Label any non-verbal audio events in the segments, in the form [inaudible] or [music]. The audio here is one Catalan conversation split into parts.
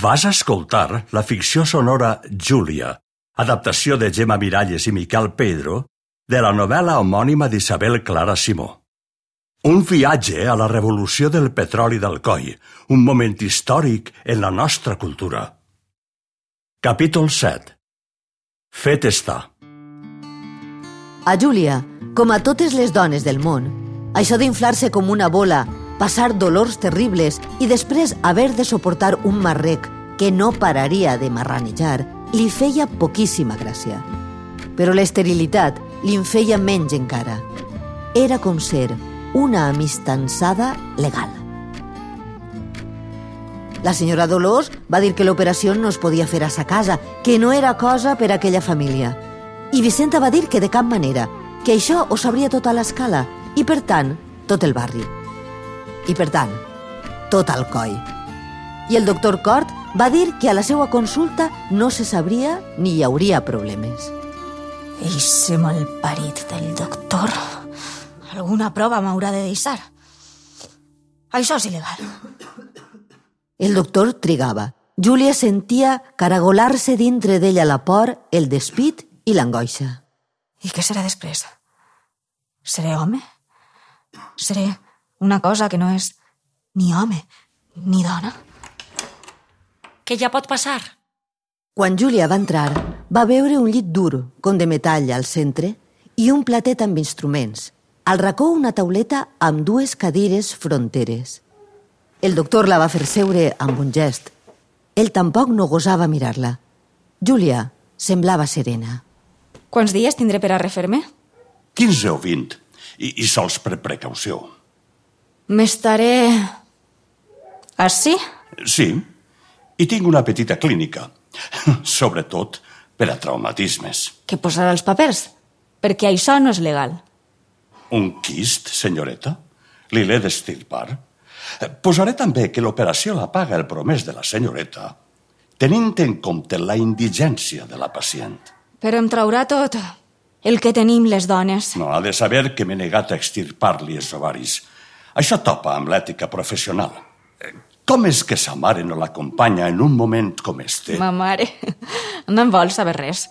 Vas escoltar la ficció sonora Júlia, adaptació de Gemma Miralles i Miquel Pedro, de la novel·la homònima d'Isabel Clara Simó. Un viatge a la revolució del petroli del coll, un moment històric en la nostra cultura. Capítol 7 Fet està. A Júlia, com a totes les dones del món, això d'inflar-se com una bola, passar dolors terribles i després haver de suportar un marrec que no pararia de marranejar, li feia poquíssima gràcia. Però l'esterilitat li en feia menys encara. Era com ser una amistançada legal. La senyora Dolors va dir que l'operació no es podia fer a sa casa, que no era cosa per a aquella família. I Vicenta va dir que de cap manera, que això ho sabria tota l'escala i, per tant, tot el barri. I, per tant, tot el coll. I el doctor Cort va dir que a la seva consulta no se sabria ni hi hauria problemes. Eixe malparit del doctor. Alguna prova m'haurà de deixar. Això és il·legal. El doctor trigava. Júlia sentia caragolar-se dintre d'ella la por, el despit i l'angoixa. I què serà després? Seré home? Seré una cosa que no és ni home ni dona? Què ja pot passar? Quan Júlia va entrar, va veure un llit dur, com de metall, al centre i un platet amb instruments. Al racó una tauleta amb dues cadires fronteres. El doctor la va fer seure amb un gest. Ell tampoc no gosava mirar-la. Júlia semblava serena. Quants dies tindré per a refer-me? 15 o 20, i, i sols per precaució. M'estaré... Així? Sí, i tinc una petita clínica, [laughs] sobretot per a traumatismes. Què posarà els papers? Perquè això no és legal. Un quist, senyoreta? Li l'he d'estirpar? Posaré també que l'operació la paga el promès de la senyoreta, tenint en compte la indigència de la pacient. Però em traurà tot el que tenim les dones. No ha de saber que m'he negat a extirpar-li els ovaris. Això topa amb l'ètica professional. Com és que sa mare no l'acompanya en un moment com este? Ma mare [laughs] no en vol saber res.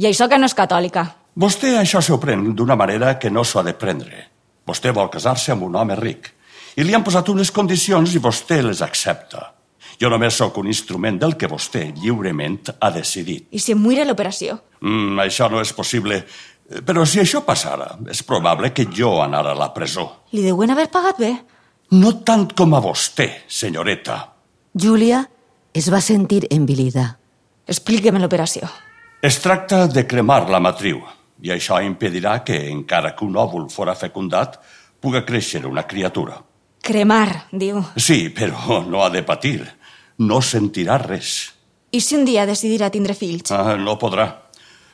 I això que no és catòlica. Vostè això s'ho pren d'una manera que no s'ho ha de prendre. Vostè vol casar-se amb un home ric. I li han posat unes condicions i vostè les accepta. Jo només sóc un instrument del que vostè lliurement ha decidit. I si em muire l'operació? Mm, això no és possible. Però si això passara, és probable que jo anara a la presó. Li deuen haver pagat bé. No tant com a vostè, senyoreta. Júlia es va sentir envilida. Explique'm l'operació. Es tracta de cremar la matriu, i això impedirà que, encara que un òvul fora fecundat, puga créixer una criatura. Cremar, diu. Sí, però no ha de patir. No sentirà res. I si un dia decidirà tindre fills? Ah, no podrà.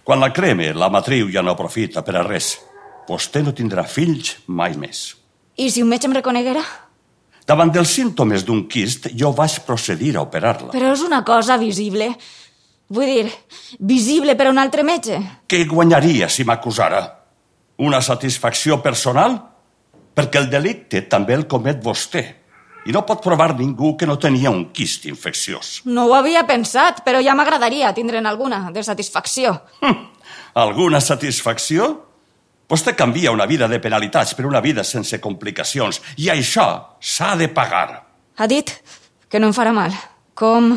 Quan la creme, la matriu ja no aprofita per a res. Vostè no tindrà fills mai més. I si un metge em reconeguera? Davant dels símptomes d'un quist, jo vaig procedir a operar-la. Però és una cosa visible. Vull dir, visible per a un altre metge. Què guanyaria si m'acusara? Una satisfacció personal? Perquè el delicte també el comet vostè. I no pot provar ningú que no tenia un quist infecciós. No ho havia pensat, però ja m'agradaria tindre'n alguna de satisfacció. Hm, alguna satisfacció? Vostè canvia una vida de penalitats per una vida sense complicacions i això s'ha de pagar. Ha dit que no em farà mal. Com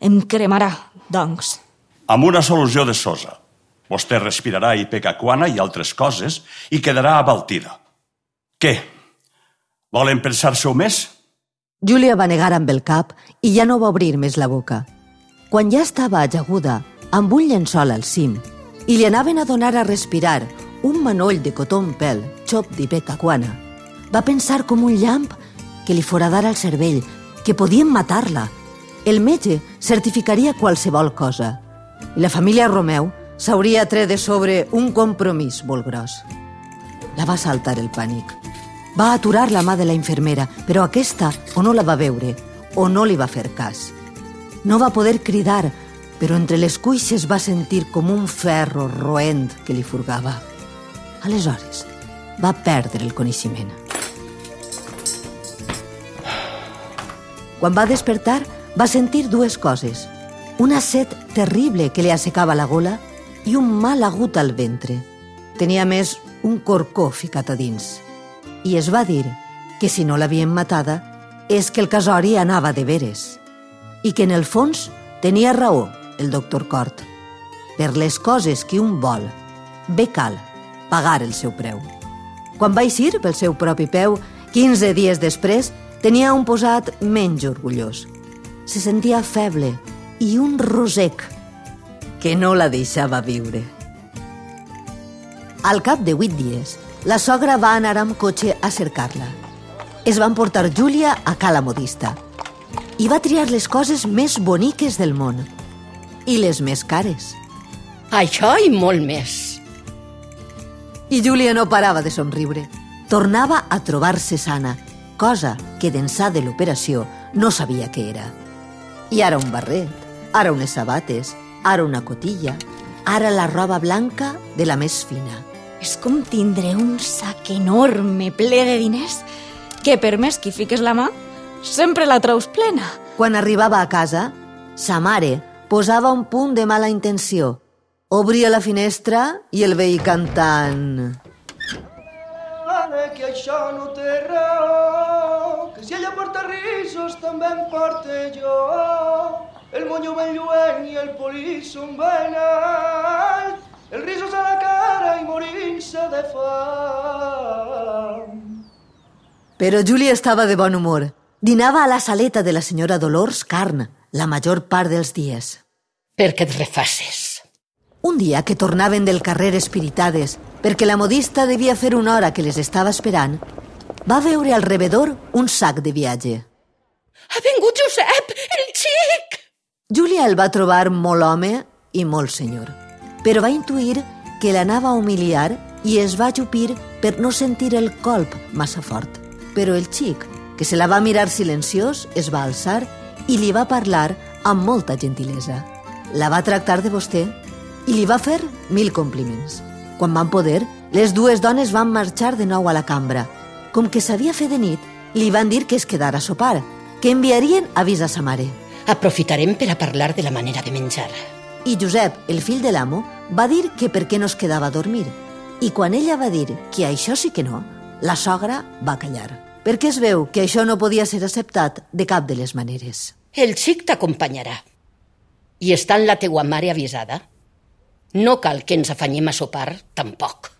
em cremarà, doncs? Amb una solució de sosa. Vostè respirarà ipecacuana i altres coses i quedarà abaltida. Què? Volen pensar-se-ho més? Júlia va negar amb el cap i ja no va obrir més la boca. Quan ja estava ajaguda, amb un llençol al cim, i li anaven a donar a respirar un manoll de cotó en pèl, xop d'ipecacuana, va pensar com un llamp que li foradara el cervell, que podien matar-la. El metge certificaria qualsevol cosa. I la família Romeu s'hauria tret de sobre un compromís molt gros. La va saltar el pànic. Va aturar la mà de la infermera, però aquesta o no la va veure o no li va fer cas. No va poder cridar, però entre les cuixes va sentir com un ferro roent que li furgava. Aleshores, va perdre el coneixement. Quan va despertar, va sentir dues coses. Una set terrible que li assecava la gola i un mal agut al ventre. Tenia més un corcó ficat a dins. I es va dir que si no l'havien matada és que el casori anava de veres i que en el fons tenia raó el doctor Cort. Per les coses que un vol, bé cal pagar el seu preu. Quan va eixir pel seu propi peu, 15 dies després, tenia un posat menys orgullós. Se sentia feble i un rosec que no la deixava viure. Al cap de vuit dies, la sogra va anar amb cotxe a cercar-la. Es van portar Júlia a cala modista i va triar les coses més boniques del món i les més cares. Això i molt més. I Júlia no parava de somriure. Tornava a trobar-se sana, cosa que d'ençà de l'operació no sabia què era. I ara un barret, ara unes sabates, ara una cotilla, ara la roba blanca de la més fina. És com tindre un sac enorme ple de diners que per més que hi fiques la mà, sempre la traus plena. Quan arribava a casa, sa mare posava un punt de mala intenció. Obria la finestra i el veia cantant... Que això no té raó, que si ella porta risos també em porta jo. El monyo ben lluent i el polisson ben alt, el risos a la cara i morint-se de fam. Però Júlia estava de bon humor. Dinava a la saleta de la senyora Dolors carn la major part dels dies. Perquè et refaces. Un dia que tornaven del carrer espiritades, perquè la modista devia fer una hora que les estava esperant, va veure al rebedor un sac de viatge. Ha vingut Josep, el xic! Júlia el va trobar molt home i molt senyor, però va intuir que l'anava a humiliar i es va ajupir per no sentir el colp massa fort. Però el xic, que se la va mirar silenciós, es va alçar i li va parlar amb molta gentilesa. La va tractar de vostè i li va fer mil compliments. Quan van poder, les dues dones van marxar de nou a la cambra. Com que s'havia fet de nit, li van dir que es quedara a sopar, que enviarien avís a sa mare. Aprofitarem per a parlar de la manera de menjar. I Josep, el fill de l'amo, va dir que per què no es quedava a dormir. I quan ella va dir que això sí que no, la sogra va callar. Perquè es veu que això no podia ser acceptat de cap de les maneres. El xic t'acompanyarà. I estant la teua mare avisada, no cal que ens afanyem a sopar, tampoc.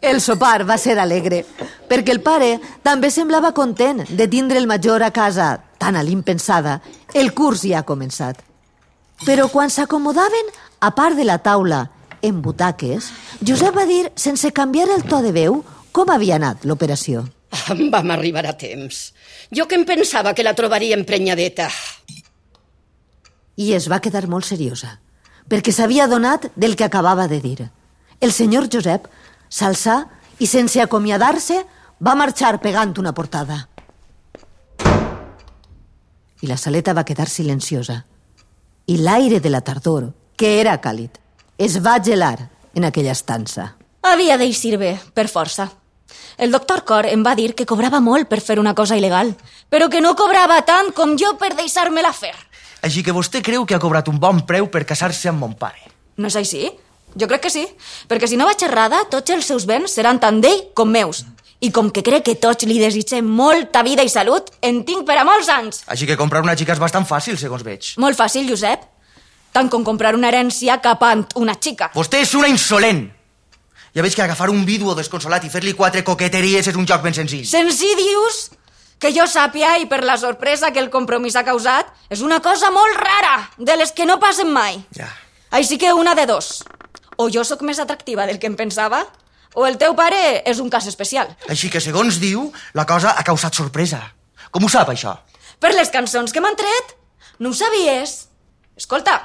El sopar va ser alegre, perquè el pare també semblava content de tindre el major a casa, tan a l'impensada. El curs ja ha començat. Però quan s'acomodaven, a part de la taula, en butaques, Josep va dir, sense canviar el to de veu, com havia anat l'operació. Ah, Vam arribar a temps. Jo que em pensava que la trobaria emprenyadeta. I es va quedar molt seriosa, perquè s'havia donat del que acabava de dir. El senyor Josep s'alçà i, sense acomiadar-se, va marxar pegant una portada. I la saleta va quedar silenciosa. I l'aire de la tardor, que era càlid, es va gelar en aquella estança. Havia d'eixir bé, per força. El doctor Cor em va dir que cobrava molt per fer una cosa il·legal, però que no cobrava tant com jo per deixar-me-la fer. Així que vostè creu que ha cobrat un bon preu per casar-se amb mon pare. No és així? Jo crec que sí, perquè si no vaig errada, tots els seus béns seran tant d'ell com meus. I com que crec que tots li desitgem molta vida i salut, en tinc per a molts anys. Així que comprar una xica és bastant fàcil, segons veig. Molt fàcil, Josep. Tant com comprar una herència capant una xica. Vostè és una insolent. Ja veig que agafar un vídeo desconsolat i fer-li quatre coqueteries és un joc ben senzill. Senzill, dius? Que jo sàpia, i per la sorpresa que el compromís ha causat, és una cosa molt rara, de les que no passen mai. Ja. Així que una de dos. O jo sóc més atractiva del que em pensava, o el teu pare és un cas especial. Així que, segons diu, la cosa ha causat sorpresa. Com ho sap, això? Per les cançons que m'han tret? No ho sabies? Escolta.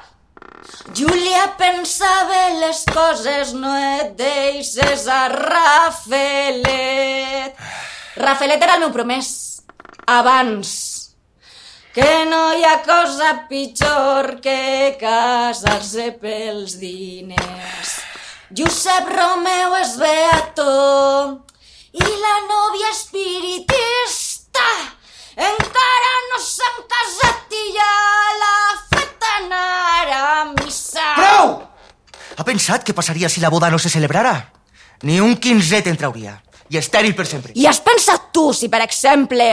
Júlia pensava les coses, no et deixes a Rafelet. Rafelet era el meu promès. Abans. Que no hi ha cosa pitjor que casar-se pels diners. Josep Romeu és beato i la nòvia espiritista Encara no s'han casat i ja la fet anar a missa. Prou! Ha pensat què passaria si la boda no se celebrara? Ni un quinzet en trauria. I estèril per sempre. I has pensat tu si, per exemple,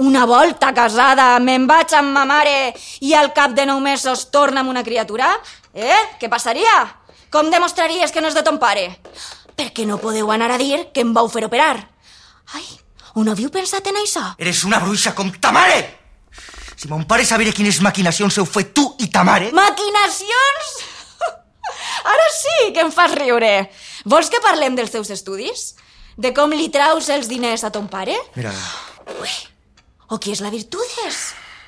una volta casada me'n vaig amb ma mare i al cap de nou mesos torna amb una criatura? Eh? Què passaria? Com demostraries que no és de ton pare? Perquè no podeu anar a dir que em vau fer operar. Ai, on havíeu pensat en això? Eres una bruixa com ta mare! Si mon pare sabera quines maquinacions heu fet tu i ta mare... Maquinacions? [laughs] Ara sí que em fas riure. Vols que parlem dels teus estudis? De com li traus els diners a ton pare? Mira, Ui, o qui és la Virtudes?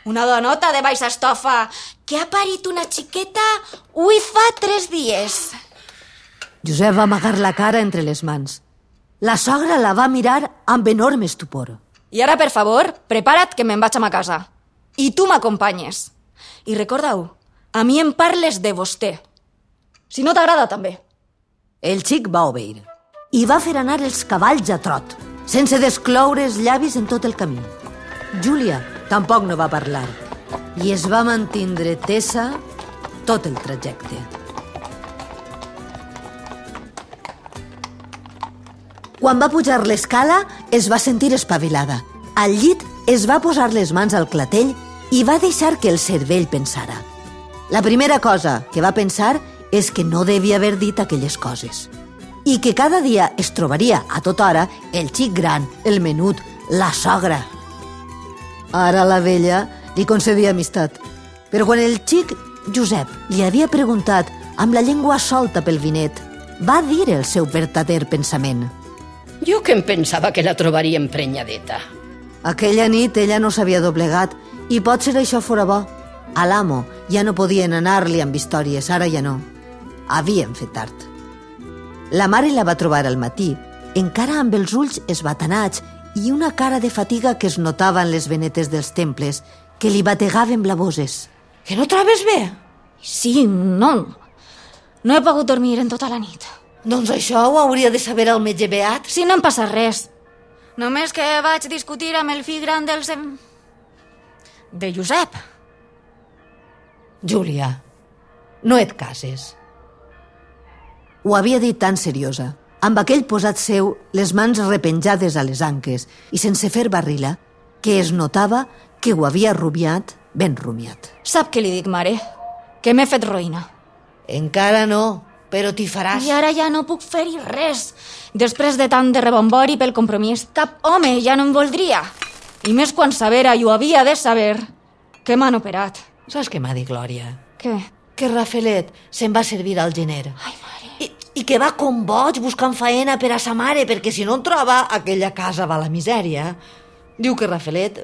Una donota de baixa estofa que ha parit una xiqueta ui fa tres dies. Josep va amagar la cara entre les mans. La sogra la va mirar amb enorme estupor. I ara, per favor, prepara't que me'n vaig a ma casa. I tu m'acompanyes. I recorda-ho, a mi em parles de vostè. Si no t'agrada, també. El xic va obeir i va fer anar els cavalls a trot, sense descloure els llavis en tot el camí. Júlia tampoc no va parlar i es va mantindre tesa tot el trajecte. Quan va pujar l'escala, es va sentir espavilada. Al llit es va posar les mans al clatell i va deixar que el cervell pensara. La primera cosa que va pensar és que no devia haver dit aquelles coses i que cada dia es trobaria a tota hora el xic gran, el menut, la sogra. Ara la vella li concedia amistat, però quan el xic Josep li havia preguntat amb la llengua solta pel vinet, va dir el seu verdader pensament. Jo que em pensava que la trobaria emprenyadeta. Aquella nit ella no s'havia doblegat i potser això fora bo. A l'amo ja no podien anar-li amb històries, ara ja no. Havien fet tard. La mare la va trobar al matí, encara amb els ulls esbatanats i una cara de fatiga que es notava en les venetes dels temples, que li bategaven blavoses. Que no trobes bé? Sí, no. No he pogut dormir en tota la nit. Doncs això ho hauria de saber el metge Beat. Sí, no em passa res. Només que vaig discutir amb el fill gran dels... de Josep. Júlia, no et cases. Ho havia dit tan seriosa, amb aquell posat seu, les mans repenjades a les anques i sense fer barrila, que es notava que ho havia rumiat ben rumiat. Sap què li dic, mare? Que m'he fet roïna. Encara no, però t'hi faràs. I ara ja no puc fer-hi res. Després de tant de rebombori pel compromís, cap home ja no em voldria. I més quan sabera, i ho havia de saber, que m'han operat. Saps què m'ha dit Glòria? Què? Que Rafelet se'n va servir al gener. Ai, mare. I, que va com boig buscant faena per a sa mare, perquè si no en troba, aquella casa va a la misèria. Diu que Rafelet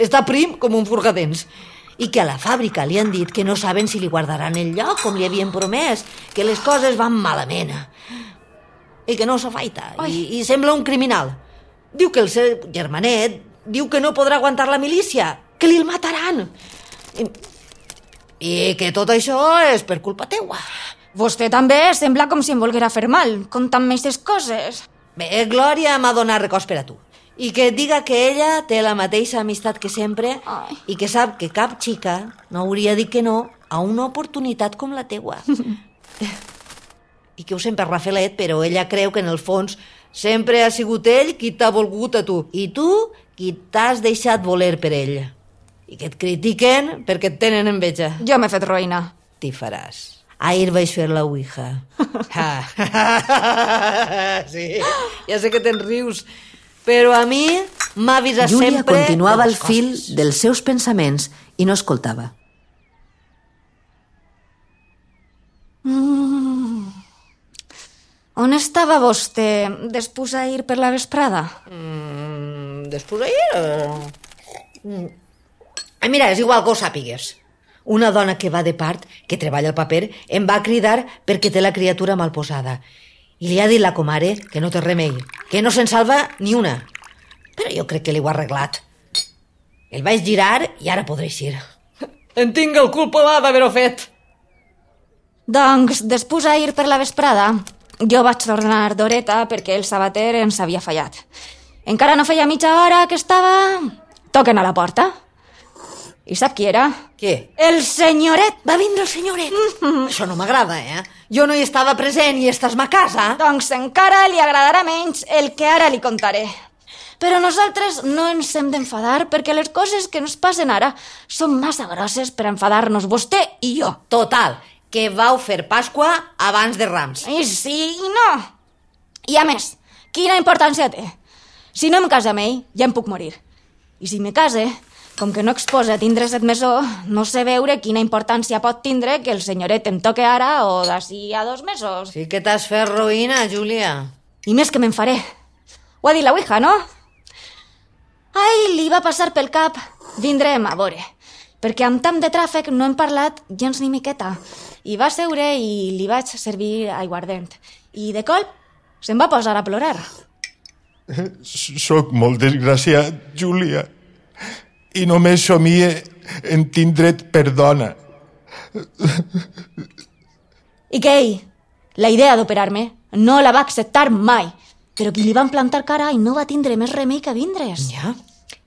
està prim com un furgadents i que a la fàbrica li han dit que no saben si li guardaran el lloc com li havien promès, que les coses van malament i que no s'afaita i, i sembla un criminal. Diu que el seu germanet diu que no podrà aguantar la milícia, que li el mataran. I, i que tot això és per culpa teua. Vostè també sembla com si em volguera fer mal, contant aquestes coses. Bé, Glòria m'ha donat recors per a tu. I que et diga que ella té la mateixa amistat que sempre Ai. i que sap que cap xica no hauria dit que no a una oportunitat com la teua. [laughs] I que ho sent per Rafelet, però ella creu que en el fons sempre ha sigut ell qui t'ha volgut a tu. I tu qui t'has deixat voler per ell. I que et critiquen perquè et tenen enveja. Jo m'he fet roïna. T'hi faràs. Ahir vaig fer la ouija. Ah. [laughs] sí, ja sé que te'n rius, però a mi m'ha avisat Júlia sempre... continuava de el fil coses. dels seus pensaments i no escoltava. On estava vostè després d'ahir per la vesprada? Mm, després ahir... Eh... Mm. Eh, mira, és igual que ho sàpigues. Una dona que va de part, que treballa al paper, em va cridar perquè té la criatura mal posada. I li ha dit la comare que no té remei, que no se'n salva ni una. Però jo crec que li ho ha arreglat. El vaig girar i ara podré eixir. [laughs] En tinc el culpa d'haver-ho fet. Doncs, després d'ahir per la vesprada, jo vaig tornar d'horeta perquè el sabater ens havia fallat. Encara no feia mitja hora que estava toquen a la porta. I sap qui era? Què? El senyoret. Va vindre el senyoret? Mm. Això no m'agrada, eh? Jo no hi estava present i estàs a casa. Doncs encara li agradarà menys el que ara li contaré. Però nosaltres no ens hem d'enfadar perquè les coses que ens passen ara són massa grosses per enfadar-nos vostè i jo. Total, que vau fer Pasqua abans de Rams. I sí i no. I a més, quina importància té? Si no em casa amb ell, ja em puc morir. I si me case, com que no exposa tindre set mesos, no sé veure quina importància pot tindre que el senyoret em toque ara o d'ací a dos mesos. Sí que t'has fet roïna, Júlia. I més que me'n faré. Ho ha dit la Ouija, no? Ai, li va passar pel cap. Vindrem a veure. Perquè amb tant de tràfic no hem parlat gens ni miqueta. I va seure i li vaig servir aiguardent. I de colp se'n va posar a plorar. Soc molt desgraciat, Júlia. I només somie en tindre't per dona. I ell, la idea d'operar-me, no la va acceptar mai. Però qui li van plantar cara i no va tindre més remei que vindre's. Ja?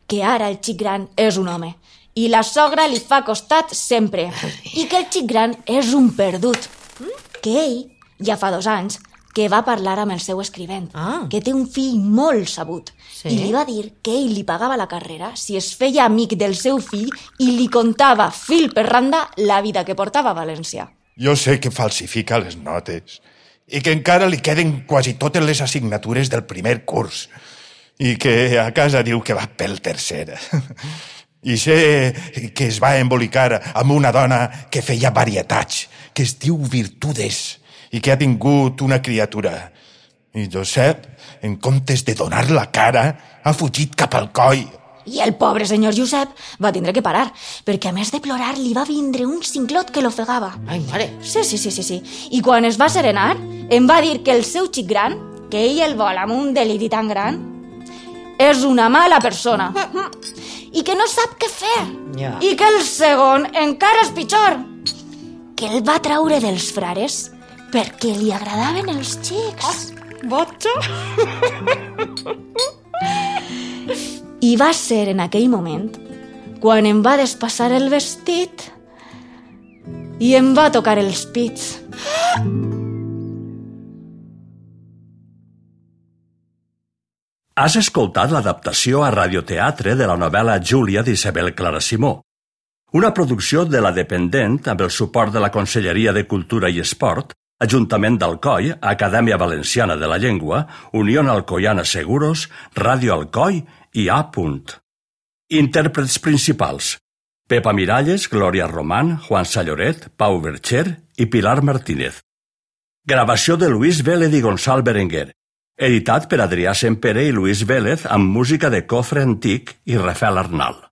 Que ara el xic gran és un home. I la sogra li fa costat sempre. I que el xic gran és un perdut. Que ell, ja fa dos anys, que va parlar amb el seu escrivent, Ah. que té un fill molt sabut. Sí? I li va dir que ell li pagava la carrera si es feia amic del seu fill i li contava fil per randa la vida que portava a València. Jo sé que falsifica les notes i que encara li queden quasi totes les assignatures del primer curs i que a casa diu que va pel tercer. [laughs] I sé que es va embolicar amb una dona que feia varietats, que es diu Virtudes, i que ha tingut una criatura. I Josep, en comptes de donar la cara, ha fugit cap al coll. I el pobre senyor Josep va tindre que parar, perquè a més de plorar li va vindre un cinclot que l'ofegava. Ai, mare. Sí, sí, sí, sí, sí. I quan es va serenar, em va dir que el seu xic gran, que ell el vol amb un deliri tan gran, és una mala persona. I que no sap què fer. Ja. I que el segon encara és pitjor. Que el va traure dels frares perquè li agradaven els xics. Botxa? I va ser en aquell moment quan em va despassar el vestit i em va tocar els pits. Has escoltat l'adaptació a radioteatre de la novel·la Júlia d'Isabel Clara Simó, una producció de la Dependent amb el suport de la Conselleria de Cultura i Esport, Ajuntament d'Alcoi, Acadèmia Valenciana de la Llengua, Unió Alcoiana Seguros, Ràdio Alcoi i A. Intèrprets principals. Pepa Miralles, Glòria Román, Juan Salloret, Pau Bercher i Pilar Martínez. Gravació de Luis Vélez i Gonçal Berenguer. Editat per Adrià Sempere i Luis Vélez amb música de Cofre Antic i Rafael Arnal.